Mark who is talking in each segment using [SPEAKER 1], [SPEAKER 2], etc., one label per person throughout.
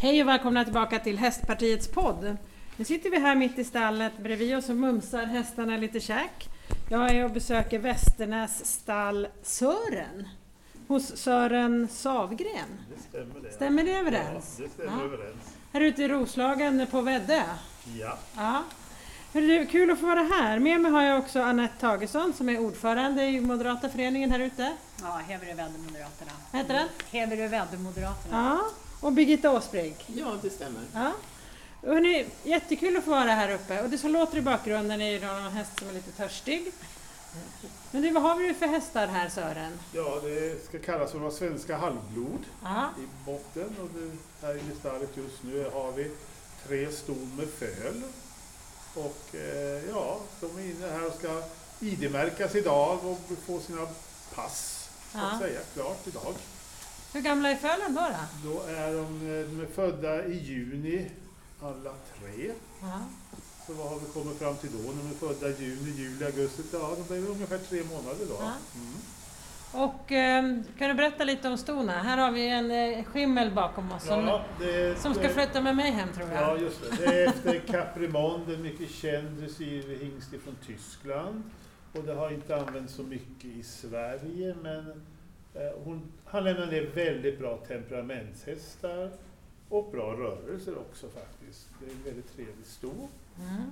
[SPEAKER 1] Hej och välkomna tillbaka till Hästpartiets podd. Nu sitter vi här mitt i stallet bredvid oss och mumsar hästarna lite käk. Jag är och besöker Västernäs stall Sören hos Sören Savgren.
[SPEAKER 2] Det stämmer det.
[SPEAKER 1] Stämmer det överens?
[SPEAKER 2] Ja, det stämmer
[SPEAKER 1] Ja.
[SPEAKER 2] överens.
[SPEAKER 1] Här ute i Roslagen på Väddö.
[SPEAKER 2] Ja,
[SPEAKER 1] Ja. Hörru kul att få vara här. Med mig har jag också Anette Tagesson som är ordförande i Moderata föreningen här ute.
[SPEAKER 3] Ja, Heverö-Väddö-Moderaterna.
[SPEAKER 1] Vad heter den?
[SPEAKER 3] Heverö-Väddö-Moderaterna.
[SPEAKER 1] Ja. Och Birgitta Åsbrink.
[SPEAKER 4] Ja, det stämmer.
[SPEAKER 1] Ja. Hörrni, jättekul att få vara här uppe och det som låter i bakgrunden är ju då någon häst som är lite törstig. Men du, vad har vi för hästar här Sören?
[SPEAKER 2] ja, det ska kallas för några svenska halvblod
[SPEAKER 1] Ja,
[SPEAKER 2] i botten. Och det, här i stallet just nu har vi tre ston med föl. Och eh, ja, de är inne här och ska ID-märkas idag och få sina pass, så att säga, klart idag.
[SPEAKER 1] Hur gamla är fölen då? då?
[SPEAKER 2] Då är de, de är födda i juni, alla tre.
[SPEAKER 1] Ja.
[SPEAKER 2] Så vad har vi kommit fram till då? De är födda i juni, juli, augusti. Ja, de blir ungefär tre månader då. Mm.
[SPEAKER 1] Och eh, kan du berätta lite om stona? Här har vi en eh, skimmel bakom oss som,
[SPEAKER 2] Ja, det,
[SPEAKER 1] som ska flytta med mig hem tror jag.
[SPEAKER 2] Ja, just det. Det är efter Caprimond, en mycket känd dressyrhingst från Tyskland. Och det har inte använts så mycket i Sverige, men hon, han lämnar ner väldigt bra temperamentshästar och bra rörelser också faktiskt. Det är en väldigt trevlig sto.
[SPEAKER 1] Mm.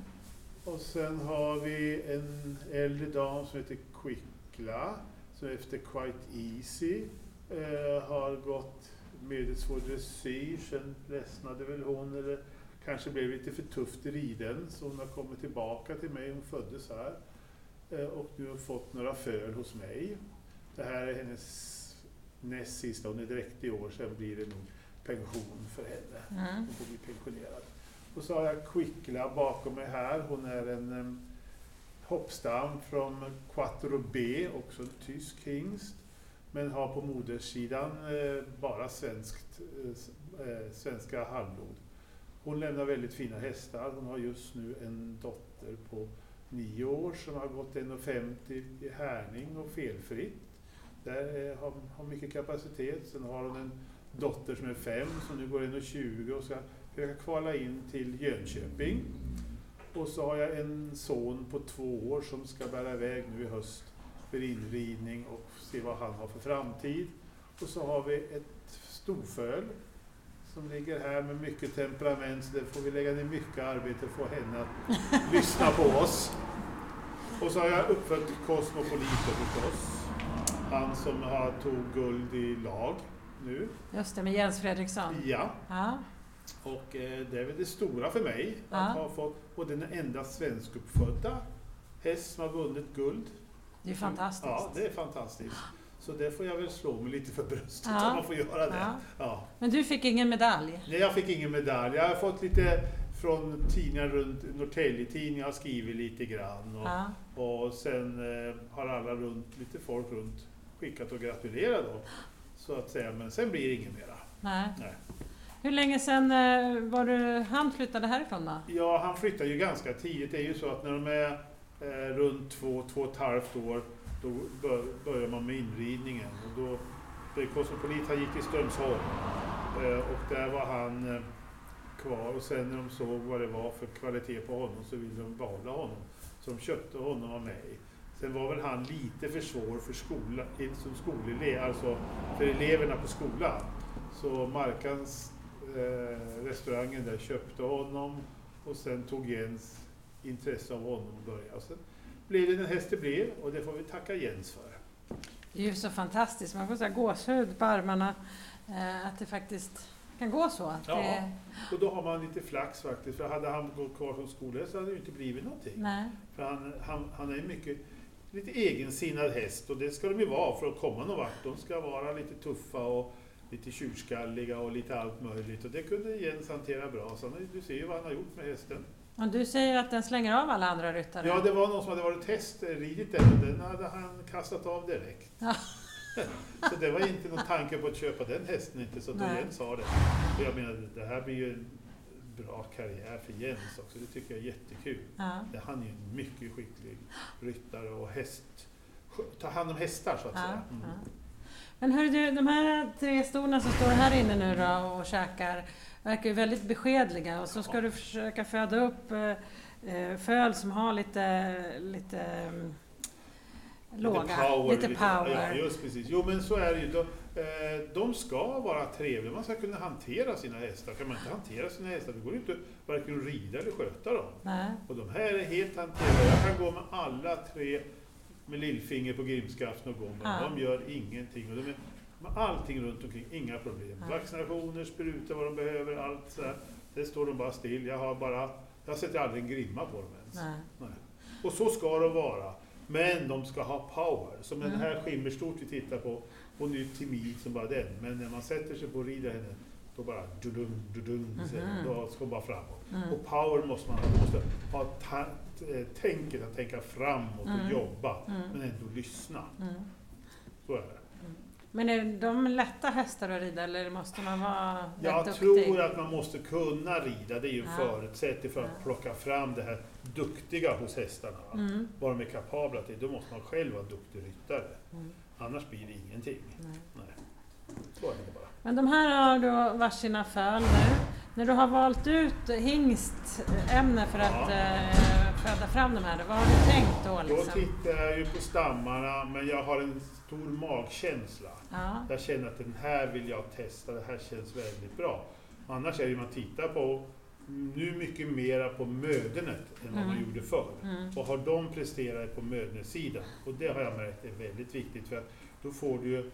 [SPEAKER 2] Och sen har vi en äldre dam som heter Quickla, som efter Quite Easy eh, har gått medelsvår dressyr. Sen ledsnade väl hon, eller kanske blev lite för tufft riden, så hon har kommit tillbaka till mig. Hon föddes här eh, och nu har fått några föl hos mig. Det här är hennes näst sista, hon är direkt i år, sen blir det nog pension för henne.
[SPEAKER 1] Mm.
[SPEAKER 2] Hon får bli pensionerad. Och så har jag Quickla bakom mig här. Hon är en um, hoppstam från Quattro B, också en tysk hingst. Men har på moderssidan eh, bara svenskt, eh, eh, svenska halvblod. Hon lämnar väldigt fina hästar. Hon har just nu en dotter på nio år som har gått 1,50 i härning och felfritt. Där har har mycket kapacitet. Sen har hon en dotter som är fem som nu går 1,20 och ska försöka kvala in till Jönköping. Och så har jag en son på två år som ska bära iväg nu i höst för inridning och se vad han har för framtid. Och så har vi ett storföl som ligger här med mycket temperament, så där får vi lägga ner mycket arbete för att få henne att lyssna på oss. Och så har jag uppfött Cosmopolite förstås. Han som har tog guld i lag nu.
[SPEAKER 1] Just det, med Jens Fredriksson.
[SPEAKER 2] Ja,
[SPEAKER 1] Ja.
[SPEAKER 2] och eh, det är väl det stora för mig
[SPEAKER 1] Ja.
[SPEAKER 2] att ha fått, och den enda svenskuppfödda häst som har vunnit guld.
[SPEAKER 1] Det är fantastiskt.
[SPEAKER 2] Ja, det är fantastiskt. Så det får jag väl slå mig lite för bröstet
[SPEAKER 1] Ja.
[SPEAKER 2] om man får göra det.
[SPEAKER 1] Ja.
[SPEAKER 2] Ja.
[SPEAKER 1] Men du fick ingen medalj?
[SPEAKER 2] Nej, jag fick ingen medalj. Jag har fått lite från tidningar runt, Norrtälje-tidningar har skrivit lite grann. Och,
[SPEAKER 1] Ja.
[SPEAKER 2] och sen eh, har alla runt, lite folk runt skickat och gratulerat då. Så att säga, men sen blir det inget mera.
[SPEAKER 1] Nej.
[SPEAKER 2] Nej.
[SPEAKER 1] Hur länge sedan eh, var du, han flyttade härifrån då?
[SPEAKER 2] Ja, han flyttar ju ganska tidigt. Det är ju så att när de är eh, runt två, två och ett halvt år, då bör, börjar man med inridningen. Och då, det Cosmopolit, han gick i Strömsholm eh, och där var han eh, kvar. Och sen när de såg vad det var för kvalitet på honom så ville de behålla honom. Så de köpte honom av mig. Sen var väl han lite för svår för skola, som skolelev, alltså för eleverna på skolan. Så Markans eh, restaurangen där köpte honom och sen tog Jens intresse av honom och började. Och sen blev det den häst det blev och det får vi tacka Jens för.
[SPEAKER 1] Det är ju så fantastiskt, man får så här gåshud på armarna. Eh, att det faktiskt kan gå så. Att
[SPEAKER 2] Ja.
[SPEAKER 1] det,
[SPEAKER 2] Och då har man lite flax faktiskt, för hade han gått kvar som skolhäst så hade det ju inte blivit någonting.
[SPEAKER 1] nej.
[SPEAKER 2] För han, han, han är mycket lite egensinnad häst och det ska de ju vara för att komma någon vart. De ska vara lite tuffa och lite tjurskalliga och lite allt möjligt. Och det kunde Jens hantera bra. Så du ser ju vad han har gjort med hästen.
[SPEAKER 1] Och du säger att den slänger av alla andra ryttare?
[SPEAKER 2] Ja, det var någon som hade varit testridit den och den hade han kastat av direkt.
[SPEAKER 1] Ja.
[SPEAKER 2] så det var inte någon tanke på att köpa den hästen inte, så då. Jens sa det. Och jag menar, det här blir ju bra karriär för Jens också. Det tycker jag är jättekul.
[SPEAKER 1] Ja.
[SPEAKER 2] Han är en mycket skicklig ryttare och häst... Ta hand om hästar så att
[SPEAKER 1] Ja,
[SPEAKER 2] säga. Mm.
[SPEAKER 1] ja. Men hör du, de här tre storna som står här inne nu då och käkar, verkar ju väldigt beskedliga och så ska du försöka föda upp eh, eh, föl som har lite, lite mm, låga,
[SPEAKER 2] lite power.
[SPEAKER 1] lite power.
[SPEAKER 2] Ja, just precis. Jo, men så är det ju. De ska vara trevliga. Man ska kunna hantera sina hästar. Kan man inte hantera sina hästar, då går det inte varken att rida eller sköta dem.
[SPEAKER 1] Nej.
[SPEAKER 2] Och de här är helt hanterbara. Jag kan gå med alla tre med lillfinger på grimskaften och gå med.
[SPEAKER 1] Ja.
[SPEAKER 2] De gör ingenting. Och de är, med allting runt omkring, inga problem.
[SPEAKER 1] Ja.
[SPEAKER 2] Vaccinationer, sprutor, vad de behöver, allt så här. Det står de bara still. Jag har bara, jag sätter aldrig en grimma på dem ens.
[SPEAKER 1] Nej.
[SPEAKER 2] Nej. Och så ska de vara. Men de ska ha power. Som den
[SPEAKER 1] Mm.
[SPEAKER 2] här skimmerstort vi tittar på. Hon är ju timid som bara den. Men när man sätter sig på och rider henne, då bara dudung, säger hon.
[SPEAKER 1] Mhm.
[SPEAKER 2] då ska hon bara framåt.
[SPEAKER 1] Mm.
[SPEAKER 2] Och power måste man ha. Man måste ha ta, eh, tänket att tänka framåt
[SPEAKER 1] Mm.
[SPEAKER 2] och jobba.
[SPEAKER 1] Mm.
[SPEAKER 2] Men ändå lyssna.
[SPEAKER 1] Mm.
[SPEAKER 2] Så är det.
[SPEAKER 1] Men är de lätta hästar att rida eller måste man vara
[SPEAKER 2] Jag
[SPEAKER 1] rätt duktig?
[SPEAKER 2] tror att man måste kunna rida. Det är ju en
[SPEAKER 1] Ja.
[SPEAKER 2] förutsättning för att
[SPEAKER 1] Ja.
[SPEAKER 2] plocka fram det här duktiga hos hästarna.
[SPEAKER 1] Mm.
[SPEAKER 2] Vad de är kapabla till. Då måste man själv vara duktig ryttare.
[SPEAKER 1] Mm.
[SPEAKER 2] Annars blir det ingenting.
[SPEAKER 1] Nej.
[SPEAKER 2] Nej. Så är det bara.
[SPEAKER 1] Men de här har då varsina föl nu. När du har valt ut hingstämne för att
[SPEAKER 2] Ja.
[SPEAKER 1] eh, föda fram de här, vad har du tänkt då?
[SPEAKER 2] Då
[SPEAKER 1] Liksom?
[SPEAKER 2] tittar jag ju på stammarna, men jag har en stor magkänsla.
[SPEAKER 1] Ja.
[SPEAKER 2] Jag känner att den här vill jag testa, det här känns väldigt bra. Annars är det ju man tittar på nu mycket mera på mödernet än vad man
[SPEAKER 1] Mm.
[SPEAKER 2] gjorde förr.
[SPEAKER 1] Mm.
[SPEAKER 2] Och har de presterat på mödnesidan, och det har jag märkt är väldigt viktigt för att då får du ju,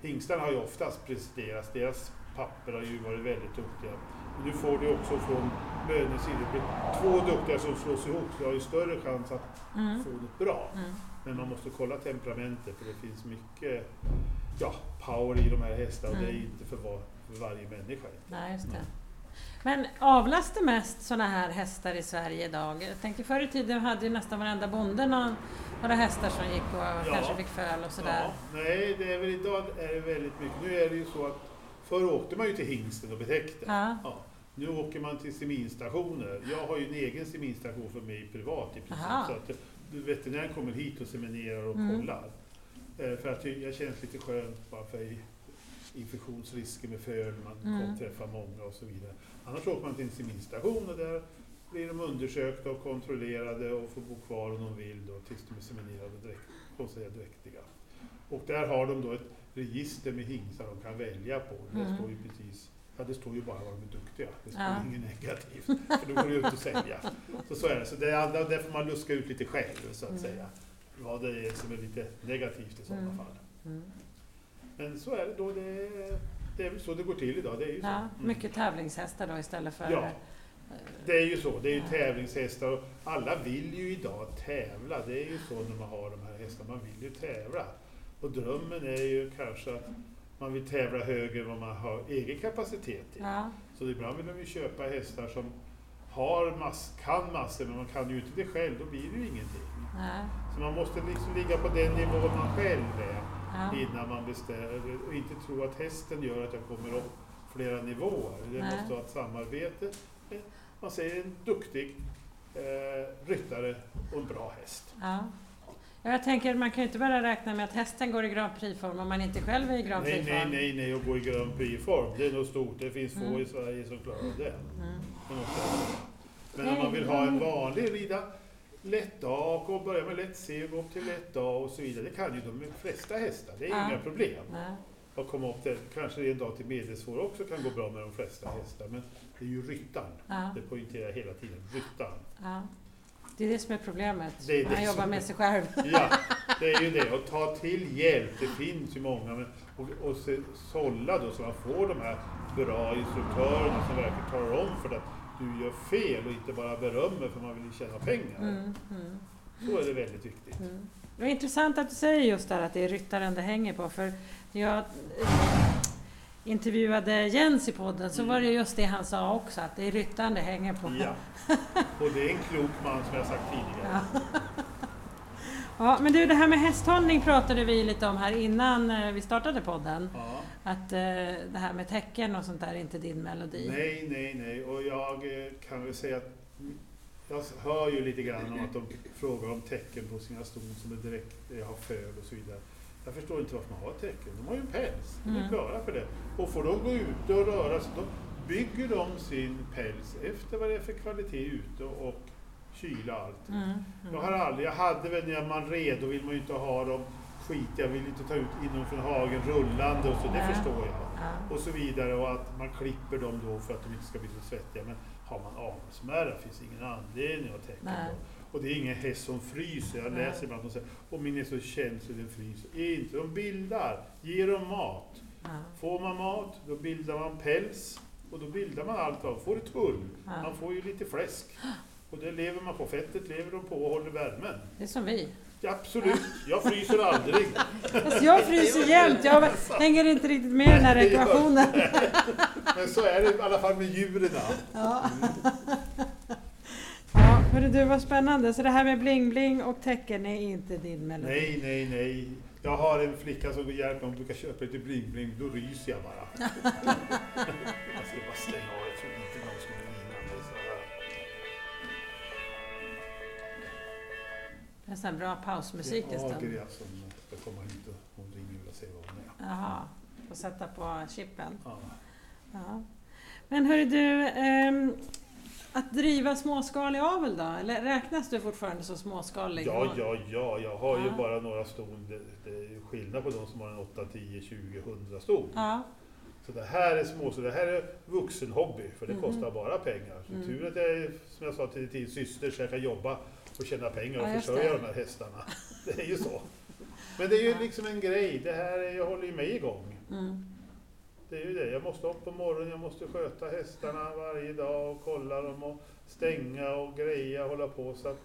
[SPEAKER 2] hingstarna har ju oftast presterat, deras papper har ju varit väldigt duktiga. Men nu får du också från mödnesidan, det blir två duktiga som slås ihop, så du har ju större chans att
[SPEAKER 1] Mm.
[SPEAKER 2] få något bra.
[SPEAKER 1] Mm.
[SPEAKER 2] Men man måste kolla temperamentet för det finns mycket ja, power i de här hästarna och det är
[SPEAKER 1] Mm.
[SPEAKER 2] inte för, var, för varje människa.
[SPEAKER 1] Nej, just det. Men avlas det mest sådana här hästar i Sverige idag? Jag tänker förr i tiden hade ju nästan varenda bonde någon, några hästar som gick och kanske fick föl och sådär.
[SPEAKER 2] Ja, nej, det är väl idag är det väldigt mycket. Nu är det ju så att förr åkte man ju till hingsten och betäckte.
[SPEAKER 1] Ja.
[SPEAKER 2] Ja. Nu åker man till seminstationer. Jag har ju en egen seminstation för mig privat i princip.
[SPEAKER 1] Aha.
[SPEAKER 2] Så att veterinären kommer hit och seminerar och
[SPEAKER 1] Mm.
[SPEAKER 2] kollar. Eh, För att jag känns lite skönt bara för i- infektionsrisker med föl, man
[SPEAKER 1] Mm.
[SPEAKER 2] kommer träffa många och så vidare. Annars åker man till en seminstation och där blir de undersökta och kontrollerade och får bo kvar om de vill då, tills de är seminerade och dräkt, konstaterat dräktiga. Och där har de då ett register med hingstar de kan välja på. Det
[SPEAKER 1] Mm.
[SPEAKER 2] står ju precis Ja, det står ju bara vad de är duktiga. Det står
[SPEAKER 1] Ja.
[SPEAKER 2] inget negativt. För då går det ju inte att sälja. Så, så är det. Så det andra- där får man luska ut lite själv, så att
[SPEAKER 1] Mm.
[SPEAKER 2] säga. Vad det är som är lite negativt i sådana
[SPEAKER 1] Mm.
[SPEAKER 2] fall. Men så är det då. Det, det är väl så det går till idag. Det är ju så.
[SPEAKER 1] Ja,
[SPEAKER 2] Mm.
[SPEAKER 1] mycket tävlingshästar då istället för...
[SPEAKER 2] Ja.
[SPEAKER 1] eh,
[SPEAKER 2] Det är ju så. Det är ju
[SPEAKER 1] Ja.
[SPEAKER 2] tävlingshästar och alla vill ju idag tävla. Det är ju så när man har de här hästarna. Man vill ju tävla. Och drömmen är ju kanske att man vill tävla högre än vad man har egen kapacitet till.
[SPEAKER 1] Ja.
[SPEAKER 2] Så ibland vill de ju köpa hästar som har mass, kan massor, men man kan ju inte det själv. Då blir det ju ingenting.
[SPEAKER 1] Nej.
[SPEAKER 2] Så man måste liksom ligga på den nivå man själv är
[SPEAKER 1] Ja.
[SPEAKER 2] innan man bestämmer. Och inte tro att hästen gör att jag kommer upp flera nivåer. Det
[SPEAKER 1] Nej.
[SPEAKER 2] måste vara ett samarbete. Man säger en duktig eh, ryttare och en bra häst.
[SPEAKER 1] Ja. Ja, Jag tänker, man kan ju inte bara räkna med att hästen går i Grand Prix-form om man inte själv är i Grand Prix-form.
[SPEAKER 2] nej, nej, nej, och gå i Grand Prix-form. Det är nog stort. Det finns få
[SPEAKER 1] Mm.
[SPEAKER 2] i Sverige som klarar av det.
[SPEAKER 1] Mm.
[SPEAKER 2] Men om man vill ha en vanlig rida lätt A och börja med lätt C och gå upp till lätt A och så vidare. Det kan ju de flesta hästar. Det är
[SPEAKER 1] Ja.
[SPEAKER 2] inga problem.
[SPEAKER 1] Nej.
[SPEAKER 2] att komma upp till, kanske en dag till medelsvår också kan gå bra med de flesta hästar. Men det är ju ryttaren.
[SPEAKER 1] Ja.
[SPEAKER 2] Det poängterar jag hela tiden. Ryttaren.
[SPEAKER 1] Ja. Det är det som är problemet.
[SPEAKER 2] Det är det
[SPEAKER 1] man
[SPEAKER 2] som
[SPEAKER 1] jobbar
[SPEAKER 2] är-
[SPEAKER 1] med sig själv.
[SPEAKER 2] Ja, det är ju det. Och ta till hjälp. Det finns ju många. Men, och, och se, sålla då så man får de här bra instruktörerna som verkligen talar om för att du gör fel och inte bara berömmer för man vill tjäna pengar.
[SPEAKER 1] Mm. Mm.
[SPEAKER 2] Så är det väldigt viktigt.
[SPEAKER 1] Mm. Det var intressant att du säger just där att det är ryttaren det hänger på. För jag eh, intervjuade Jens i podden så var det just det han sa också, att det är ryttaren det hänger på.
[SPEAKER 2] Ja. Och det är en klok man som jag sagt tidigare.
[SPEAKER 1] Ja. Ja, men du, det här med hästhållning pratade vi lite om här innan eh, vi startade podden.
[SPEAKER 2] Ja.
[SPEAKER 1] Att eh, det här med tecken och sånt där är inte din melodi.
[SPEAKER 2] Nej, nej, nej. Och jag eh, kan väl säga att jag hör ju lite grann om att de frågar om tecken på sina ston som är direkt eh, har föl och så vidare. Jag förstår inte varför man har tecken. De har ju en päls. De är
[SPEAKER 1] Mm.
[SPEAKER 2] klara för det. Och får de gå ute och röra sig, då, bygger de sin päls efter vad det är för kvalitet ute och kyla och allt.
[SPEAKER 1] Mm.
[SPEAKER 2] Jag har aldrig, jag hade väl när man red, då vill man ju inte ha dem skit, jag vill inte ta ut inom från hagen rullande och så, det
[SPEAKER 1] Nej.
[SPEAKER 2] förstår jag.
[SPEAKER 1] Ja.
[SPEAKER 2] Och så vidare och att man klipper dem då för att de inte ska bli så svettiga. Men har man avelsmärra finns ingen anledning att tänka
[SPEAKER 1] Nej.
[SPEAKER 2] på. Och det är ingen häst som fryser. Jag läser ibland de säger och min är så känslig den fryser. Inte, de bildar. Ge dem mat.
[SPEAKER 1] Ja.
[SPEAKER 2] Får man mat, då bildar man päls. Och då bildar man allt av. Får ett tull.
[SPEAKER 1] Ja.
[SPEAKER 2] Man får ju lite fläsk. Och det lever man på. Fettet lever de på och håller värmen.
[SPEAKER 1] Det är som vi.
[SPEAKER 2] Absolut, jag fryser aldrig.
[SPEAKER 1] Fast jag fryser jämt. Jag hänger inte riktigt med i den här ekvationen.
[SPEAKER 2] Men så är det i alla fall med djuren.
[SPEAKER 1] Ja. Ja, hörru du, vad spännande. Så det här med bling-bling och tecken är inte din melodi?
[SPEAKER 2] Nej, nej, nej. Jag har en flicka som hjälper mig, hon brukar köpa lite bling-bling, då ryser jag bara. jag ska bara stänga av, jag
[SPEAKER 1] Det är sån här bra pausmusik
[SPEAKER 2] Ja,
[SPEAKER 1] istället.
[SPEAKER 2] Grea som ska komma hit och hon ringer och se vad hon är.
[SPEAKER 1] Jaha, och sätta på chippen.
[SPEAKER 2] Ja.
[SPEAKER 1] Ja. Men hörru du, ehm, att driva småskalig avel då? Eller räknas du fortfarande som småskalig?
[SPEAKER 2] Ja, ja, ja, jag har ju
[SPEAKER 1] Ja.
[SPEAKER 2] bara några ston. Det, det är ju skillnad på de som har en 8, 10, 20, 100 ston.
[SPEAKER 1] Ja,
[SPEAKER 2] Så det här är små, så det här är vuxenhobby, för det
[SPEAKER 1] Mhm.
[SPEAKER 2] kostar bara pengar. Så
[SPEAKER 1] Mm.
[SPEAKER 2] tur att jag är, som jag sa till din syster, så jag kan jobba och tjäna pengar och
[SPEAKER 1] Ja,
[SPEAKER 2] försörja de här hästarna. Det är ju så. Men det är ju liksom en grej, det här är, jag håller ju mig igång.
[SPEAKER 1] mm.
[SPEAKER 2] Det är ju det, jag måste upp på morgonen, jag måste sköta hästarna varje dag och kolla dem och stänga och greja och hålla på. Så att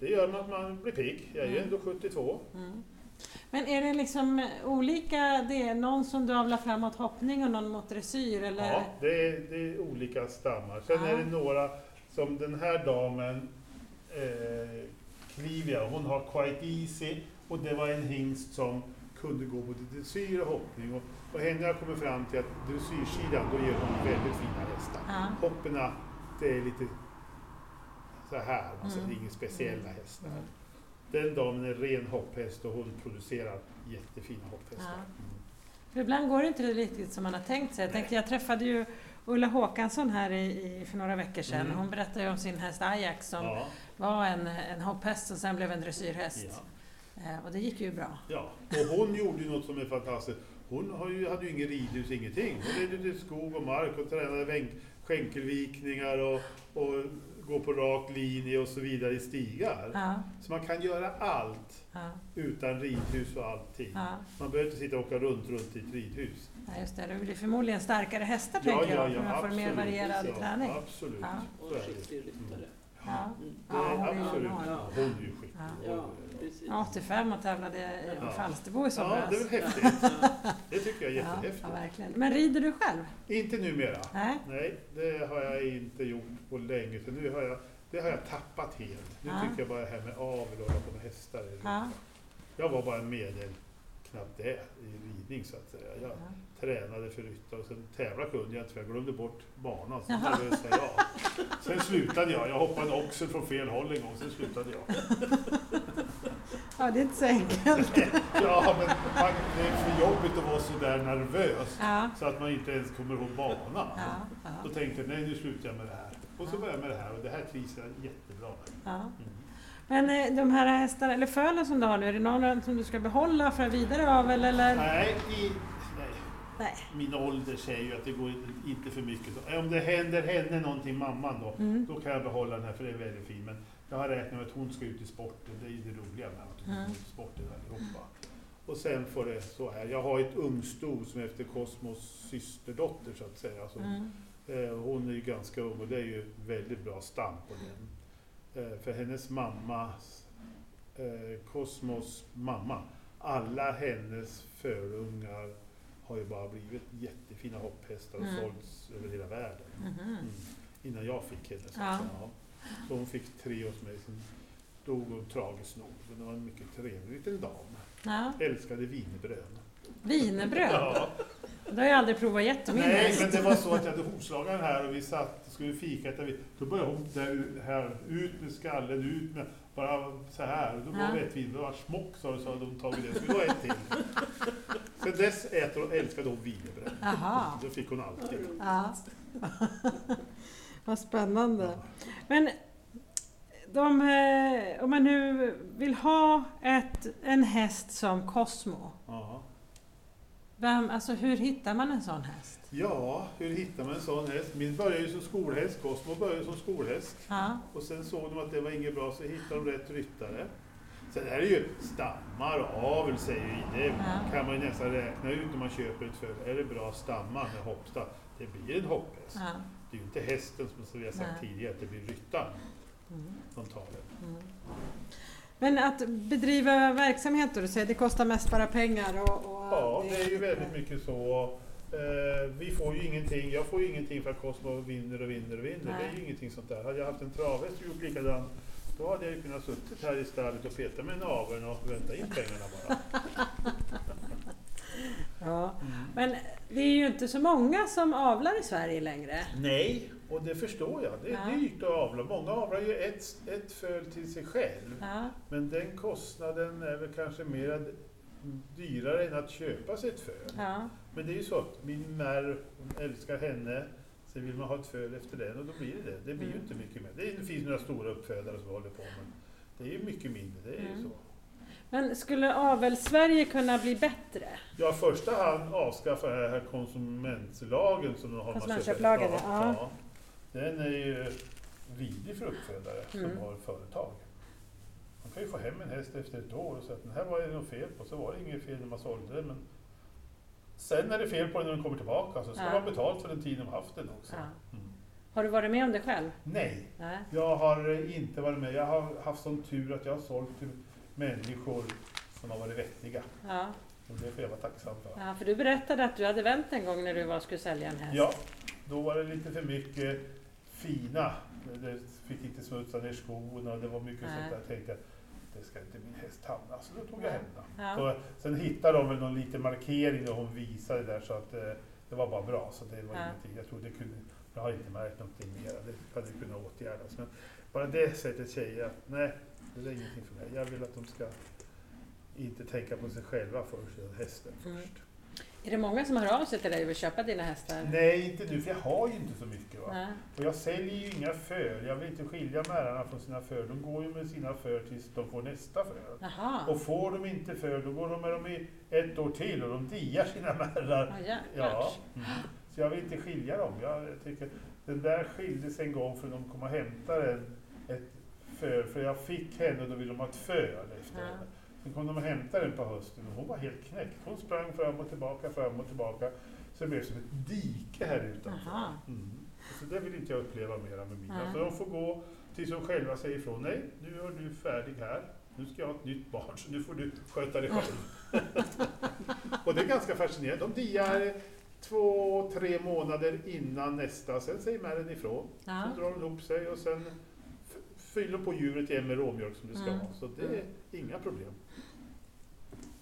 [SPEAKER 2] det gör att man blir pigg. Jag är ju
[SPEAKER 1] Mm.
[SPEAKER 2] ändå 72.
[SPEAKER 1] Mm. Men är det liksom olika, det är någon som du avlar fram mot hoppning och någon mot dressyr eller?
[SPEAKER 2] Ja, det är, det är olika stammar. Sen
[SPEAKER 1] Ja.
[SPEAKER 2] är det några, som den här damen, eh, Clivia, hon har Quite Easy och det var en hingst som kunde gå både dressyr och hoppning. Och, och henne har kommit fram till att dressyrsidan, då ger hon väldigt fina hästar.
[SPEAKER 1] Ja.
[SPEAKER 2] Hopperna, det är lite så här, alltså
[SPEAKER 1] Mm.
[SPEAKER 2] det är inga speciella hästar.
[SPEAKER 1] Mm.
[SPEAKER 2] Den damen är ren hopphäst och hon producerar jättefina hopphästar.
[SPEAKER 1] Ja. För ibland går det inte riktigt som man har tänkt sig. Jag, tänkte, jag träffade ju Ulla Håkansson här i, i, för några veckor sedan.
[SPEAKER 2] Mm.
[SPEAKER 1] Hon berättade om sin häst Ajax som
[SPEAKER 2] Ja,
[SPEAKER 1] var en, en hopphäst och sen blev en dressyrhäst.
[SPEAKER 2] ja.
[SPEAKER 1] Eh, och det gick ju bra.
[SPEAKER 2] Ja, och hon gjorde ju något som är fantastiskt. Hon ju, hade ju ingen ridhus, ingenting. Hon red ut i skog och mark och tränade skänkelvikningar och, och gå på rak linje och så vidare i stigar.
[SPEAKER 1] Ja,
[SPEAKER 2] Så man kan göra allt
[SPEAKER 1] ja,
[SPEAKER 2] utan ridhus och allting.
[SPEAKER 1] ja.
[SPEAKER 2] Man behöver inte sitta och åka runt, runt i ett ridhus.
[SPEAKER 1] ja just det. Det blir förmodligen starkare hästar
[SPEAKER 2] Ja,
[SPEAKER 1] tänker
[SPEAKER 2] ja,
[SPEAKER 1] jag.
[SPEAKER 2] ja,
[SPEAKER 1] för man får mer varierad
[SPEAKER 2] Ja,
[SPEAKER 1] träning.
[SPEAKER 2] Absolut.
[SPEAKER 1] Ja.
[SPEAKER 4] Och skicklig ryttare.
[SPEAKER 1] Ja.
[SPEAKER 4] Mm.
[SPEAKER 1] Ja,
[SPEAKER 2] är
[SPEAKER 1] hon är ju
[SPEAKER 2] absolut.
[SPEAKER 1] enorm.
[SPEAKER 2] Ja, hon är ju skicklig.
[SPEAKER 1] Ja.
[SPEAKER 4] Ja, precis.
[SPEAKER 1] Ja, 85 och tävlade i
[SPEAKER 2] Ja.
[SPEAKER 1] Falsterbo i
[SPEAKER 2] Ja,
[SPEAKER 1] somras.
[SPEAKER 2] det är väl häftigt.
[SPEAKER 4] Ja.
[SPEAKER 2] Det tycker jag är
[SPEAKER 1] Ja,
[SPEAKER 2] jättehäftigt.
[SPEAKER 1] ja, verkligen. Men rider du själv?
[SPEAKER 2] Inte numera.
[SPEAKER 1] Nej?
[SPEAKER 2] Nej, det har jag inte gjort på länge. För nu har jag, det har jag tappat helt. Nu
[SPEAKER 1] Ja.
[SPEAKER 2] tycker jag bara det här med avel och hålla på med hästar. är.
[SPEAKER 1] Ja.
[SPEAKER 2] Jag var bara medel, knappt det, i ridning så att säga. Jag
[SPEAKER 1] Ja.
[SPEAKER 2] tränade för ryttare och sen tävla kunde jag inte för jag glömde bort banan. Så
[SPEAKER 1] Jaha.
[SPEAKER 2] jag sa ja. Sen slutade jag. Jag hoppade oxen från fel håll en gång, sen slutade jag.
[SPEAKER 1] ja, det är inte så enkelt.
[SPEAKER 2] Ja, men man, det är för jobbigt att vara så där nervös
[SPEAKER 1] Ja.
[SPEAKER 2] så att man inte ens kommer ihåg banan.
[SPEAKER 1] Ja, ja,
[SPEAKER 2] Då tänkte jag, nej nu slutar jag med det här. Och så började jag med det här och det här trivs jag jättebra med. Mm.
[SPEAKER 1] Men eh, de här hästarna, eller fölen som du har nu, är det någon som du ska behålla för vidare avel eller?
[SPEAKER 2] Nej, i, nej,
[SPEAKER 1] Nej.
[SPEAKER 2] min ålder säger ju att det går inte- för mycket. Om det händer henne någonting, mamman då,
[SPEAKER 1] Mm.
[SPEAKER 2] då kan jag behålla den här för det är väldigt fin. Men jag har räknat med att hon ska ut i sporten, det är ju det roliga med att hon
[SPEAKER 1] Mm.
[SPEAKER 2] går ut i sporten allihopa. Och sen får det så här, jag har ett ungsto som är efter Cosmos systerdotter så att säga. Så,
[SPEAKER 1] Mm.
[SPEAKER 2] eh, hon är ju ganska ung och det är ju väldigt bra stam på den. Eh, för hennes mamma, eh, Cosmos mamma, alla hennes förungar har ju bara blivit jättefina hopphästar och
[SPEAKER 1] Mm.
[SPEAKER 2] sålts över hela världen.
[SPEAKER 1] Mhm.
[SPEAKER 2] Mm. Innan jag fick henne. Så, Ja. Så hon fick tre hos mig, sen dog hon tragiskt nog. Men det var en mycket trevlig liten dam.
[SPEAKER 1] Ja.
[SPEAKER 2] Älskade wienerbröd.
[SPEAKER 1] Wienerbröd?
[SPEAKER 2] Ja.
[SPEAKER 1] Det har jag aldrig provat jättemycket.
[SPEAKER 2] Nej, men det var så att jag hade hovslagaren här och vi satt och skulle fika. Vi, då började hon där här, ut med skallen, ut med bara så här. Då var det ett vin, det var smock sa du, så hade hon tagit det. Så var ett till. Sen dess äter hon, älskade hon wienerbröd. Det fick hon alltid.
[SPEAKER 1] Ja. Vad spännande. Men de, eh, om man nu vill ha ett, en häst som Cosmo, vem, alltså hur hittar man en sån häst?
[SPEAKER 2] ja, hur hittar man en sån häst? Min började ju som skolhäst, Cosmo började som skolhäst.
[SPEAKER 1] Ja,
[SPEAKER 2] Och sen såg de att det var inget bra så hittade de rätt ryttare. Sen är det ju stammar och avel säger vi. Det
[SPEAKER 1] Ja.
[SPEAKER 2] kan man ju nästan räkna ut när man köper ett föl. Är det bra stammar med hoppstall? Det blir en hopphäst.
[SPEAKER 1] ja.
[SPEAKER 2] Det är ju inte hästen som vi har sagt
[SPEAKER 1] Nej.
[SPEAKER 2] tidigare, det blir ryttaren
[SPEAKER 1] Mm.
[SPEAKER 2] som tar det.
[SPEAKER 1] Mm. Men att bedriva verksamhet då, du säger det kostar mest bara pengar och... och
[SPEAKER 2] Ja, det är ju väldigt mycket så. Eh, vi får ju ingenting, jag får ju ingenting för att Cosmo vinner och vinner och vinner. Det är
[SPEAKER 1] Nej.
[SPEAKER 2] ju ingenting sånt där. Hade jag haft en travhäst och gjort likadant, då hade jag ju kunnat suttit här i stallet och petat med naveln och vänta in pengarna bara.
[SPEAKER 1] Ja.
[SPEAKER 2] Mm.
[SPEAKER 1] Men det är ju inte så många som avlar i Sverige längre.
[SPEAKER 2] Nej, och det förstår jag. Det är
[SPEAKER 1] Ja.
[SPEAKER 2] dyrt att avla. Många avlar ju ett, ett föl till sig själv.
[SPEAKER 1] Ja,
[SPEAKER 2] Men den kostnaden är väl kanske mer dyrare än att köpa sig ett föl.
[SPEAKER 1] ja,
[SPEAKER 2] Men det är ju så att min mär älskar henne. Sen vill man ha ett föl efter den och då blir det det. Det blir ju
[SPEAKER 1] Mm.
[SPEAKER 2] inte mycket mer. Det, finns några stora uppfödare som håller på men det är ju mycket mindre. Det är ju
[SPEAKER 1] Mm.
[SPEAKER 2] så.
[SPEAKER 1] Men skulle avel-Sverige kunna bli bättre?
[SPEAKER 2] Ja, i första hand avskaffa den här konsumentlagen som de har.
[SPEAKER 1] Konsumentköplagen, ja.
[SPEAKER 2] ja. Den är ju vidrig för uppfödare
[SPEAKER 1] Mm.
[SPEAKER 2] som har företag. Man kan ju få hem en häst efter ett år och säga att den här var det något fel på, så var det inget fel när man sålde den. Men sen är det fel på den när den kommer tillbaka, så ska
[SPEAKER 1] Ja.
[SPEAKER 2] man betalt för den tid de haft den också.
[SPEAKER 1] Ja.
[SPEAKER 2] Mm.
[SPEAKER 1] Har du varit med om det själv?
[SPEAKER 2] Nej,
[SPEAKER 1] Nej.
[SPEAKER 2] jag har inte varit med. Jag har haft sån tur att jag har sålt till människor som har varit vettiga.
[SPEAKER 1] Ja.
[SPEAKER 2] Och det får jag vara tacksam för.
[SPEAKER 1] ja, för du berättade att du hade vänt en gång när du var skulle sälja en häst.
[SPEAKER 2] Ja, då var det lite för mycket fina. Det fick inte smutsa ner skorna och det var mycket
[SPEAKER 1] Nej.
[SPEAKER 2] sånt där. Jag tänkte det ska inte min häst hamna, så då tog jag hem den.
[SPEAKER 1] Ja.
[SPEAKER 2] Så, sen hittade de väl någon liten markering och hon visade där så att eh, det var bara bra. Så det var
[SPEAKER 1] Ja.
[SPEAKER 2] ingenting. Jag tror det kunde, jag har inte märkt någonting mer. Det hade kunnat åtgärdas. Men bara det sättet säger jag, nej, det är ingenting för mig. Jag vill att de ska inte tänka på sig själva först, utan hästen
[SPEAKER 1] Mm.
[SPEAKER 2] först.
[SPEAKER 1] Är det många som hör av sig till dig och vill köpa dina hästar?
[SPEAKER 2] Nej, inte nu, för jag har ju inte så mycket. Va?
[SPEAKER 1] Nej.
[SPEAKER 2] Och jag säljer ju inga föl. Jag vill inte skilja märarna från sina föl. De går ju med sina föl tills de får nästa föl.
[SPEAKER 1] Jaha.
[SPEAKER 2] Och får de inte föl, då går de med dem i ett år till och de diar sina märrar.
[SPEAKER 1] Ja.
[SPEAKER 2] Ja. Mm. Så jag vill inte skilja dem. Jag tycker, den där skildes en gång för de kom och hämtade en, ett föl. För jag fick henne och då ville de ha ett föl efter
[SPEAKER 1] Ja.
[SPEAKER 2] henne. Sen kom de och hämtade den på hösten och hon var helt knäckt. Hon sprang fram och tillbaka, fram och tillbaka. Så det blev som ett dike här utanför. Mm. Så det vill inte jag uppleva mera med mina. Så de får gå tills de själva säger ifrån. Nej, nu är du färdig här. Nu ska jag ha ett nytt barn, så nu får du sköta dig själv. och det är ganska fascinerande. De diar två, tre månader innan nästa. Sen säger märren ifrån.
[SPEAKER 1] Ja.
[SPEAKER 2] Så drar de ihop sig och sen fyller på djuret igen med råmjölk som det ska
[SPEAKER 1] Mm.
[SPEAKER 2] ha. Så det är inga problem.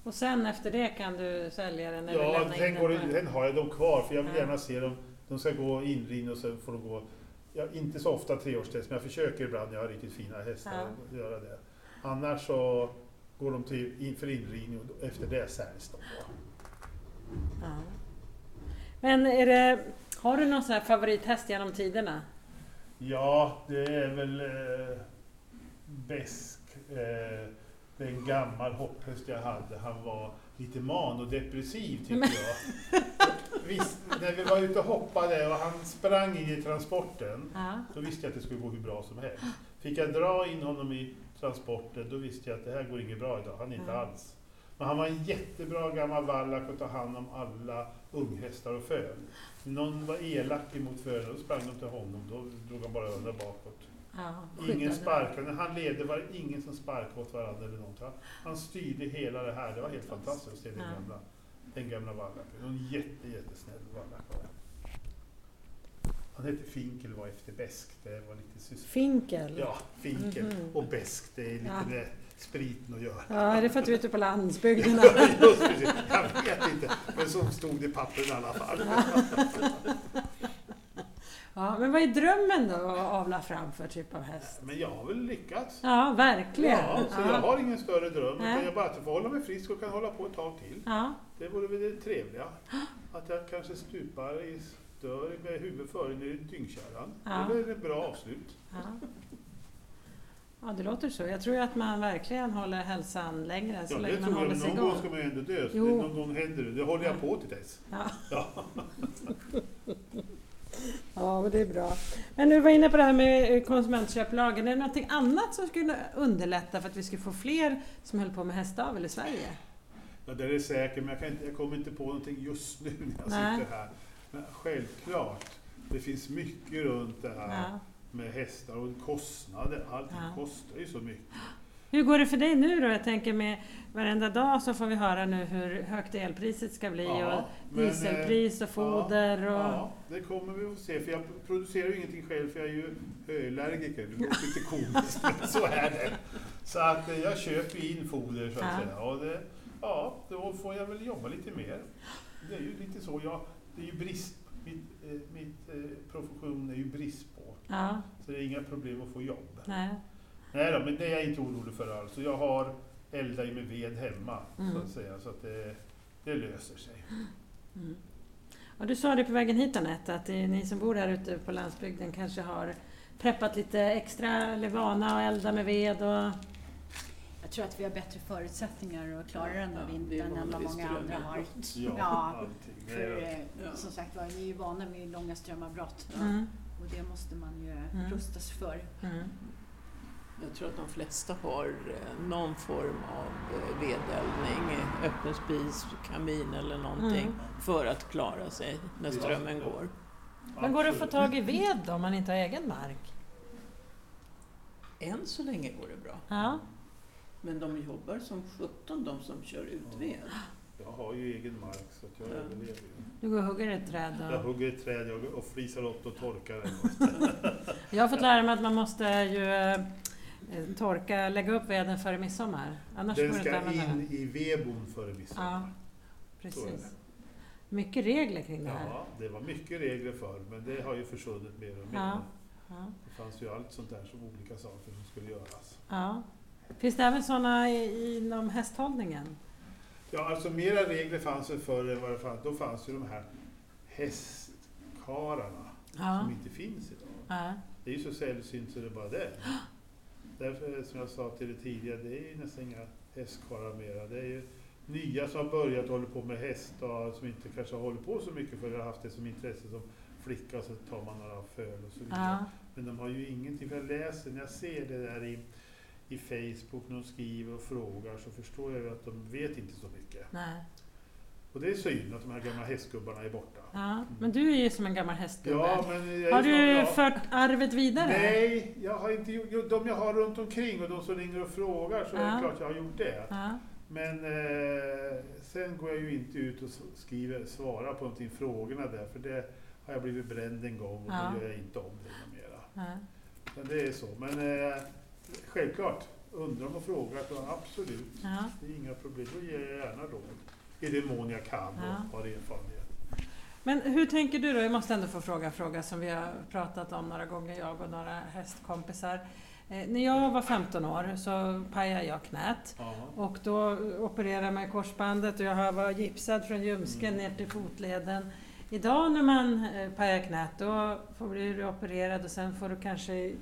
[SPEAKER 1] Och sen efter det kan du sälja den eller
[SPEAKER 2] Ja, den,
[SPEAKER 1] den
[SPEAKER 2] går, den har jag dem kvar för jag vill gärna se dem. De ska gå inrin och sen får de gå, ja, inte så ofta treårstest, men jag försöker ibland när jag har riktigt fina hästar att göra det. Annars så går de till, för inridning och efter det säljs de.
[SPEAKER 1] Ja. Men det, har du någon sån här favorithäst genom tiderna?
[SPEAKER 2] Ja, det är väl eh, Besk. Eh, det är en gammal hopphäst jag hade. Han var lite manodepressiv tycker
[SPEAKER 1] Men-
[SPEAKER 2] jag. Visst, när vi var ute och hoppade och han sprang in i transporten
[SPEAKER 1] Ja.
[SPEAKER 2] Då visste jag att det skulle gå hur bra som helst. Fick jag dra in honom i transporten, då visste jag att det här går inget bra idag. Han är inte
[SPEAKER 1] Mm.
[SPEAKER 2] alls. Men han var en jättebra gammal vallack och ta hand om alla unghästar och föl. Någon var elak emot fölen, då sprang de till honom. Då drog han bara öronen bakåt.
[SPEAKER 1] Ja,
[SPEAKER 2] Ingen sparkade. När han ledde var det ingen som sparkade åt varandra eller någonting. Han- styrde hela det här. Det var helt fantastiskt att se den
[SPEAKER 1] Ja.
[SPEAKER 2] gamla, den gamla vallacken. En jätte, jättesnäll vallack var det. Han hette Finkel var efter Besk. Det var lite syster.
[SPEAKER 1] Finkel?
[SPEAKER 2] Ja, Finkel
[SPEAKER 1] Mhm.
[SPEAKER 2] och Besk. Det är lite
[SPEAKER 1] Ja.
[SPEAKER 2] med spriten att göra.
[SPEAKER 1] Ja, är det för att du är ute på landsbygden?
[SPEAKER 2] Just precis. Jag vet inte, men så stod det i pappren i alla fall.
[SPEAKER 1] Ja, men vad är drömmen då att avla fram för typ av häst?
[SPEAKER 2] Men jag har väl lyckats.
[SPEAKER 1] Ja, verkligen.
[SPEAKER 2] Ja, så jag har ingen större dröm.
[SPEAKER 1] Nej.
[SPEAKER 2] Utan jag bara att få hålla mig frisk och kan hålla på ett tag till.
[SPEAKER 1] Ja,
[SPEAKER 2] Det vore väl det trevliga. Att jag kanske stupar i dör med huvudet före ner i dyngkärran.
[SPEAKER 1] Ja.
[SPEAKER 2] Det är väl ett bra avslut.
[SPEAKER 1] Ja. Ja, det låter så. Jag tror ju att man verkligen håller hälsan längre så
[SPEAKER 2] Ja,
[SPEAKER 1] länge man håller sig
[SPEAKER 2] någon gång
[SPEAKER 1] igång.
[SPEAKER 2] ska man ju ändå dö. Så
[SPEAKER 1] Jo.
[SPEAKER 2] det, någon gång händer det. Det håller jag på till dess.
[SPEAKER 1] Ja.
[SPEAKER 2] Ja.
[SPEAKER 1] ja, men det är bra. Men du var inne på det här med konsumentköplagen. Är det någonting annat som skulle underlätta för att vi skulle få fler som höll på med hästavel i Sverige?
[SPEAKER 2] Ja, det är säkert, men jag, kan inte, jag kommer inte på någonting just nu när jag
[SPEAKER 1] Nej.
[SPEAKER 2] sitter här. Men självklart, det finns mycket runt det här
[SPEAKER 1] Ja.
[SPEAKER 2] Med hästar och kostnader. Allting
[SPEAKER 1] Ja.
[SPEAKER 2] kostar ju så mycket.
[SPEAKER 1] Hur går det för dig nu då? Jag tänker med varenda dag så får vi höra nu hur högt elpriset ska bli
[SPEAKER 2] Ja,
[SPEAKER 1] och
[SPEAKER 2] eh,
[SPEAKER 1] dieselpris och foder och...
[SPEAKER 2] Ja, det kommer vi att se. För jag producerar ju ingenting själv för jag är ju höallergiker. Det låter lite komiskt, men så är det. Så att eh, jag köper in foder så att
[SPEAKER 1] Ja.
[SPEAKER 2] säga. Och det, ja, då får jag väl jobba lite mer. Det är ju lite så. Jag, det är ju brist. Mitt, eh, mitt eh, profession är ju brist på.
[SPEAKER 1] Ja,
[SPEAKER 2] Så det är inga problem att få jobb.
[SPEAKER 1] nej.
[SPEAKER 2] Nej då, men det är jag inte orolig för alls. Jag har eldar ju med ved hemma så
[SPEAKER 1] Mm.
[SPEAKER 2] att säga. Så att det, det löser sig.
[SPEAKER 1] Mm. Och du sa det på vägen hit Anette, att ni som bor här ute på landsbygden kanske har preppat lite extra eller vana att elda med ved och...
[SPEAKER 3] Jag tror att vi har bättre förutsättningar att klara den här
[SPEAKER 4] Ja,
[SPEAKER 3] vintern än vad många andra har.
[SPEAKER 2] Ja,
[SPEAKER 3] Ja, För
[SPEAKER 2] är-
[SPEAKER 3] eh,
[SPEAKER 4] Ja.
[SPEAKER 3] som sagt var, vi är ju vana vid långa strömavbrott
[SPEAKER 1] Mm.
[SPEAKER 3] Och det måste man ju
[SPEAKER 1] Mm.
[SPEAKER 3] rusta sig för.
[SPEAKER 1] Mm.
[SPEAKER 4] Jag tror att de flesta har eh, någon form av eh, vedeldning, öppen spis, kamin eller någonting
[SPEAKER 1] Mm.
[SPEAKER 4] för att klara sig när strömmen
[SPEAKER 2] ja.
[SPEAKER 4] går.
[SPEAKER 1] Men går det att få tag i ved då om man inte har egen mark?
[SPEAKER 4] Än så länge går det bra.
[SPEAKER 1] Ja.
[SPEAKER 4] Men de jobbar som 17 de som kör ut
[SPEAKER 2] Ja.
[SPEAKER 4] ved.
[SPEAKER 2] Jag har ju egen mark så att jag
[SPEAKER 4] Ja.
[SPEAKER 2] överlever ju.
[SPEAKER 1] Du går och hugger ett träd
[SPEAKER 2] Jag
[SPEAKER 1] och...
[SPEAKER 2] hugger ett träd jag- och flisar upp och torkar det.
[SPEAKER 1] Jag har fått lära mig att man måste ju eh, torka, lägga upp veden före midsommar. Annars
[SPEAKER 2] Den ska in i vedbon före
[SPEAKER 1] Ja,
[SPEAKER 2] midsommar. Det.
[SPEAKER 1] precis. Mycket regler kring det här.
[SPEAKER 2] Ja, det var mycket regler förr men det har ju försvunnit mer och mer.
[SPEAKER 1] Ja. Ja.
[SPEAKER 2] Det fanns ju allt sånt där som olika saker som skulle göras.
[SPEAKER 1] ja. Finns det även sådana inom hästhållningen?
[SPEAKER 2] Ja, alltså mera regler fanns väl förr än vad det fanns. Då fanns ju de här hästkarlarna
[SPEAKER 1] Ja.
[SPEAKER 2] som inte finns idag.
[SPEAKER 1] ja.
[SPEAKER 2] Det är ju så sällsynt så det är bara det. Därför som jag sa till dig tidigare, det är ju nästan inga hästkarlar mera. Det är ju nya som har börjat hålla på med häst och som inte kanske har hållit på så mycket för har haft det som intresse som flicka och så tar man några föl och så vidare.
[SPEAKER 1] ja.
[SPEAKER 2] Men de har ju ingenting, för jag läser, när jag ser det där i, i Facebook när de skriver och frågar så förstår jag ju att de vet inte så mycket.
[SPEAKER 1] Nej.
[SPEAKER 2] Och det är synd att de här gamla hästgubbarna är borta.
[SPEAKER 1] Ja. Men du är ju som en gammal hästgubbe.
[SPEAKER 2] Ja, men jag är
[SPEAKER 1] har du
[SPEAKER 2] ja.
[SPEAKER 1] fört arvet vidare?
[SPEAKER 2] Nej, jag har inte gjort, jo, de jag har runt omkring och de som ringer och frågar så är
[SPEAKER 1] Ja.
[SPEAKER 2] det klart jag har gjort det.
[SPEAKER 1] Ja.
[SPEAKER 2] Men eh, sen går jag ju inte ut och skriver, svarar på någonting, frågorna där, för det har jag blivit bränd en gång och
[SPEAKER 1] Ja.
[SPEAKER 2] då gör jag inte om det mera.
[SPEAKER 1] Ja.
[SPEAKER 2] Men det är så. Men eh, självklart, undrar och frågar, absolut,
[SPEAKER 1] Ja.
[SPEAKER 2] det är inga problem. Då ger jag gärna råd. I den mån jag kan
[SPEAKER 1] Ja.
[SPEAKER 2] och har erfarenhet.
[SPEAKER 1] Men hur tänker du då? Jag måste ändå få fråga en fråga som vi har pratat om några gånger, jag och några hästkompisar. Eh, när jag var 15 år så pajade jag knät
[SPEAKER 2] Ja.
[SPEAKER 1] och då opererade man i korsbandet och jag var gipsad från ljumsken
[SPEAKER 2] Mm.
[SPEAKER 1] ner till fotleden. Idag när man eh, pajar knät då får blir du opererad och sen får du kanske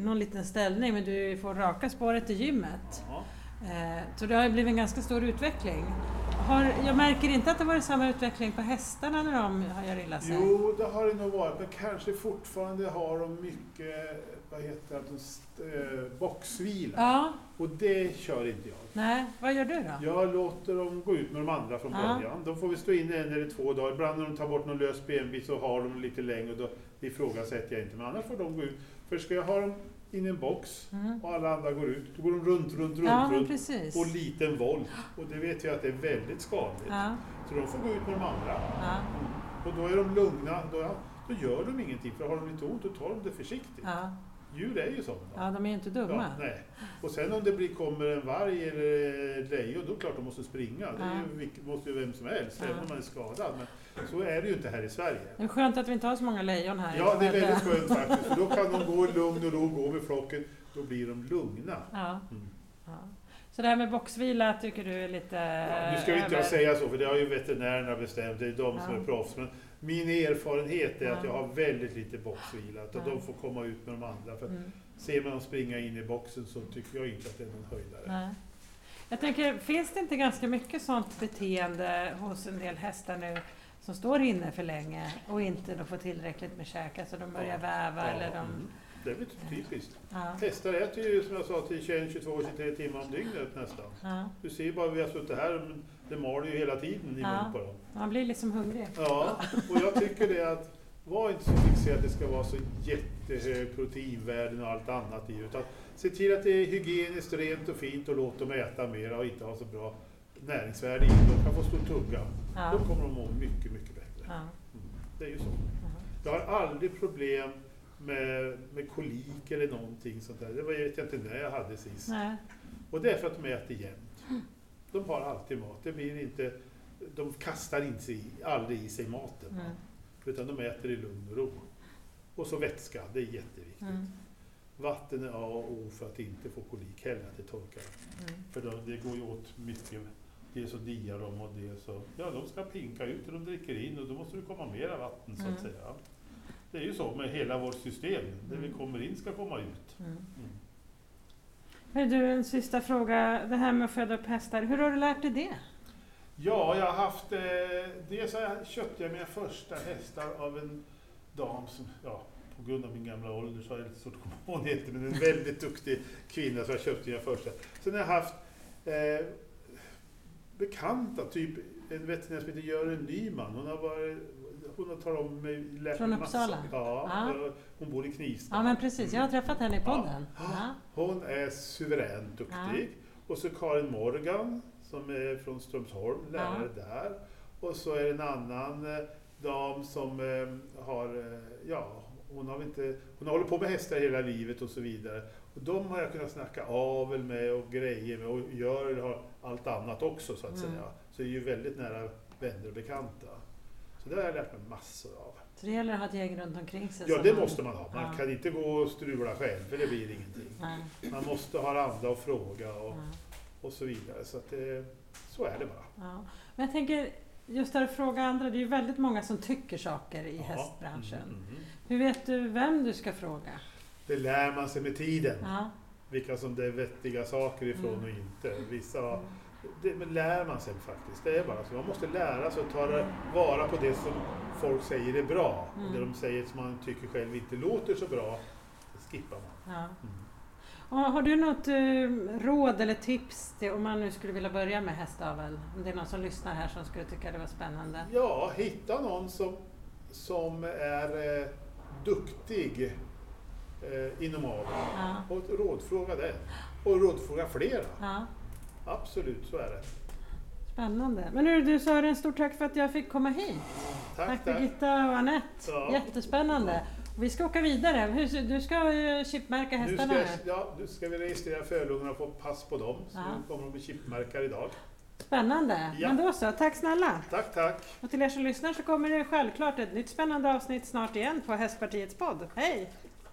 [SPEAKER 1] någon liten ställning men du får raka spåret till gymmet.
[SPEAKER 2] Ja.
[SPEAKER 1] Eh, Så det har blivit en ganska stor utveckling. Har, jag märker inte att det varit samma utveckling på hästarna när de gör illa sig.
[SPEAKER 2] Jo, det har det nog varit, men kanske fortfarande har de mycket, vad heter det, eh, boxvila.
[SPEAKER 1] Ja,
[SPEAKER 2] Och det kör inte jag.
[SPEAKER 1] nej, vad gör du då?
[SPEAKER 2] Jag låter dem gå ut med de andra från
[SPEAKER 1] Ja.
[SPEAKER 2] början. De får vi stå inne en eller två dagar. Ibland när de tar bort någon lös benbit så har de lite längre och då ifrågasätter jag inte. Men annars får de gå ut. För ska jag ha dem in i en box
[SPEAKER 1] Mm.
[SPEAKER 2] och alla andra går ut, då går de runt, runt, runt,
[SPEAKER 1] Ja,
[SPEAKER 2] runt
[SPEAKER 1] precis.
[SPEAKER 2] på liten volt. Och det vet jag att det är väldigt skadligt.
[SPEAKER 1] Ja,
[SPEAKER 2] Så de får gå ut med de andra.
[SPEAKER 1] ja,
[SPEAKER 2] Och då är de lugna. Då, då gör de ingenting. För har de lite ont, då tar de det försiktigt. Djur är ju sådana.
[SPEAKER 1] ja, de är ju inte dumma.
[SPEAKER 2] Ja, nej. Och sen om det blir, kommer en varg eller lejon, då är det klart de måste springa. Det ju, måste ju vem som helst, även om man är skadad. Men så är det ju inte här i Sverige.
[SPEAKER 1] Det är skönt att vi inte har så många lejon här.
[SPEAKER 2] Ja, det är
[SPEAKER 1] att,
[SPEAKER 2] väldigt skönt faktiskt. För då kan de gå i lugn och ro, gå med flocken. Då blir de lugna.
[SPEAKER 1] Ja,
[SPEAKER 2] Mm.
[SPEAKER 1] ja. Så det här med boxvila tycker du är lite...
[SPEAKER 2] Ja, nu ska vi inte
[SPEAKER 1] över-
[SPEAKER 2] säga så, för det har ju veterinärerna bestämt. Det är de som
[SPEAKER 1] Ja.
[SPEAKER 2] är proffs. Men Min erfarenhet är att
[SPEAKER 1] Ja.
[SPEAKER 2] jag har väldigt lite boxvila,
[SPEAKER 1] Ja.
[SPEAKER 2] de får komma ut med de andra. För att
[SPEAKER 1] Mm.
[SPEAKER 2] ser man dem springa in i boxen så tycker jag inte att det är någon höjdare.
[SPEAKER 1] Nej. Jag tänker, finns det inte ganska mycket sånt beteende hos en del hästar nu som står inne för länge och inte då får tillräckligt med käk? Alltså de börjar
[SPEAKER 2] Ja.
[SPEAKER 1] väva eller de...
[SPEAKER 2] mm. Det är väl typiskt.
[SPEAKER 1] Ja.
[SPEAKER 2] Hästar äter ju som jag sa till 21, 22, 23 timmar om dygnet nästan.
[SPEAKER 1] Ja.
[SPEAKER 2] Du ser ju bara vi har suttit här, det maler ju hela tiden i
[SPEAKER 1] Ja.
[SPEAKER 2] på dem.
[SPEAKER 1] Man blir liksom hungrig.
[SPEAKER 2] Ja, och jag tycker det att var inte så fixerad att det ska vara så jättehög proteinvärden och allt annat i utan se till att det är hygieniskt, rent och fint och låt dem äta mer och inte ha så bra näringsvärde i. De kan få stå tugga.
[SPEAKER 1] Ja.
[SPEAKER 2] Då kommer de må mycket, mycket bättre.
[SPEAKER 1] Ja.
[SPEAKER 2] Mm. Det är ju så.
[SPEAKER 1] Ja.
[SPEAKER 2] Jag har aldrig problem med, med kolik eller någonting sånt där. Det vet jag inte när jag hade sist.
[SPEAKER 1] Nej.
[SPEAKER 2] Och det är för att de äter jämt. De har alltid mat. Det blir inte, de kastar inte sig, aldrig i sig maten.
[SPEAKER 1] Mm.
[SPEAKER 2] Utan de äter i lugn och ro. Och så vätska, det är jätteviktigt.
[SPEAKER 1] Mm.
[SPEAKER 2] Vatten är A och O för att inte få kolik heller, att det torkar.
[SPEAKER 1] Mm.
[SPEAKER 2] För då, det går ju åt mycket. Dels så diar de och det så... Ja, de ska pinka ut och de dricker in och då måste det komma mera vatten så
[SPEAKER 1] Mm.
[SPEAKER 2] att säga. Det är ju så med hela vårt system. Det vi
[SPEAKER 1] Mm.
[SPEAKER 2] kommer in ska komma ut.
[SPEAKER 1] Mm.
[SPEAKER 2] Mm.
[SPEAKER 1] Hör du, en sista fråga. Det här med att föda upp hästar, hur har du lärt dig det?
[SPEAKER 2] Ja, jag har haft... Eh, dels så jag- köpte jag mina första hästar av en dam som, ja, på grund av min gamla ålder så har jag lite svårt att komma ihåg hon heter, men en väldigt duktig kvinna så jag köpte mina första. Sen har jag haft eh, bekanta, typ en veterinär som heter Görel Nyman. Hon har varit hon har talat om mig, lärt
[SPEAKER 1] Från Uppsala?
[SPEAKER 2] Ja,
[SPEAKER 1] Ja.
[SPEAKER 2] hon bor i Knivsta.
[SPEAKER 1] Ja men precis, jag har träffat henne i
[SPEAKER 2] Ja.
[SPEAKER 1] podden. Ja.
[SPEAKER 2] Hon är suveränt duktig. Och så Karin Morgan som är från Strömsholm, lärare där. Och så är det en annan eh, dam som eh, har, eh, ja, hon har, inte, hon har hållit på med hästar hela livet och så vidare. Och de har jag kunnat snacka avel med och grejer med och gör har allt annat också så att
[SPEAKER 1] Mm.
[SPEAKER 2] säga. Så det är ju väldigt nära vänner och bekanta. Så det har jag lärt mig massor av.
[SPEAKER 1] Så det gäller att ha ett gäng runt omkring sig.
[SPEAKER 2] Ja, det
[SPEAKER 1] man-
[SPEAKER 2] måste man ha. Man
[SPEAKER 1] Ja.
[SPEAKER 2] kan inte gå och strula själv för det blir ingenting.
[SPEAKER 1] Nej.
[SPEAKER 2] Man måste ha andra och fråga och,
[SPEAKER 1] Ja.
[SPEAKER 2] och så vidare. Så, det, så är det bara.
[SPEAKER 1] Ja. Men jag tänker, just där att fråga andra, det är ju väldigt många som tycker saker i
[SPEAKER 2] Ja.
[SPEAKER 1] hästbranschen.
[SPEAKER 2] Mm, mm, mm.
[SPEAKER 1] Hur vet du vem du ska fråga?
[SPEAKER 2] Det lär man sig med tiden.
[SPEAKER 1] Ja.
[SPEAKER 2] Vilka som det är vettiga saker ifrån
[SPEAKER 1] Mm.
[SPEAKER 2] och inte. Vissa, det men lär man sig faktiskt. Det är bara så. Man måste lära sig att ta vara på det som folk säger är bra.
[SPEAKER 1] Mm.
[SPEAKER 2] Det de säger som man tycker själv inte låter så bra, det skippar man.
[SPEAKER 1] Ja.
[SPEAKER 2] Mm.
[SPEAKER 1] Har du något eh, råd eller tips till, om man nu skulle vilja börja med hästavel? Om det är någon som lyssnar här som skulle tycka det var spännande?
[SPEAKER 2] Ja, hitta någon som, som är eh, duktig eh, inom aveln.
[SPEAKER 1] Ja.
[SPEAKER 2] Och rådfråga det. Och rådfråga flera.
[SPEAKER 1] Ja.
[SPEAKER 2] Absolut, så är det.
[SPEAKER 1] Spännande. Men hörru du Sören, stort tack för att jag fick komma hit.
[SPEAKER 2] Tack,
[SPEAKER 1] Tack
[SPEAKER 2] tack.
[SPEAKER 1] Birgitta och Anette.
[SPEAKER 2] Ja.
[SPEAKER 1] Jättespännande. Och vi ska åka vidare. Hur, du ska chipmärka
[SPEAKER 2] Nu
[SPEAKER 1] hästarna
[SPEAKER 2] ska,
[SPEAKER 1] nu.
[SPEAKER 2] ja, nu ska vi registrera fölungarna och få pass på dem. Så
[SPEAKER 1] Ja.
[SPEAKER 2] nu kommer de bli chipmärkar idag.
[SPEAKER 1] Spännande.
[SPEAKER 2] Ja.
[SPEAKER 1] Men då så, tack snälla.
[SPEAKER 2] Tack, tack.
[SPEAKER 1] Och till er som lyssnar så kommer det självklart ett nytt spännande avsnitt snart igen på Hästpartiets podd. Hej!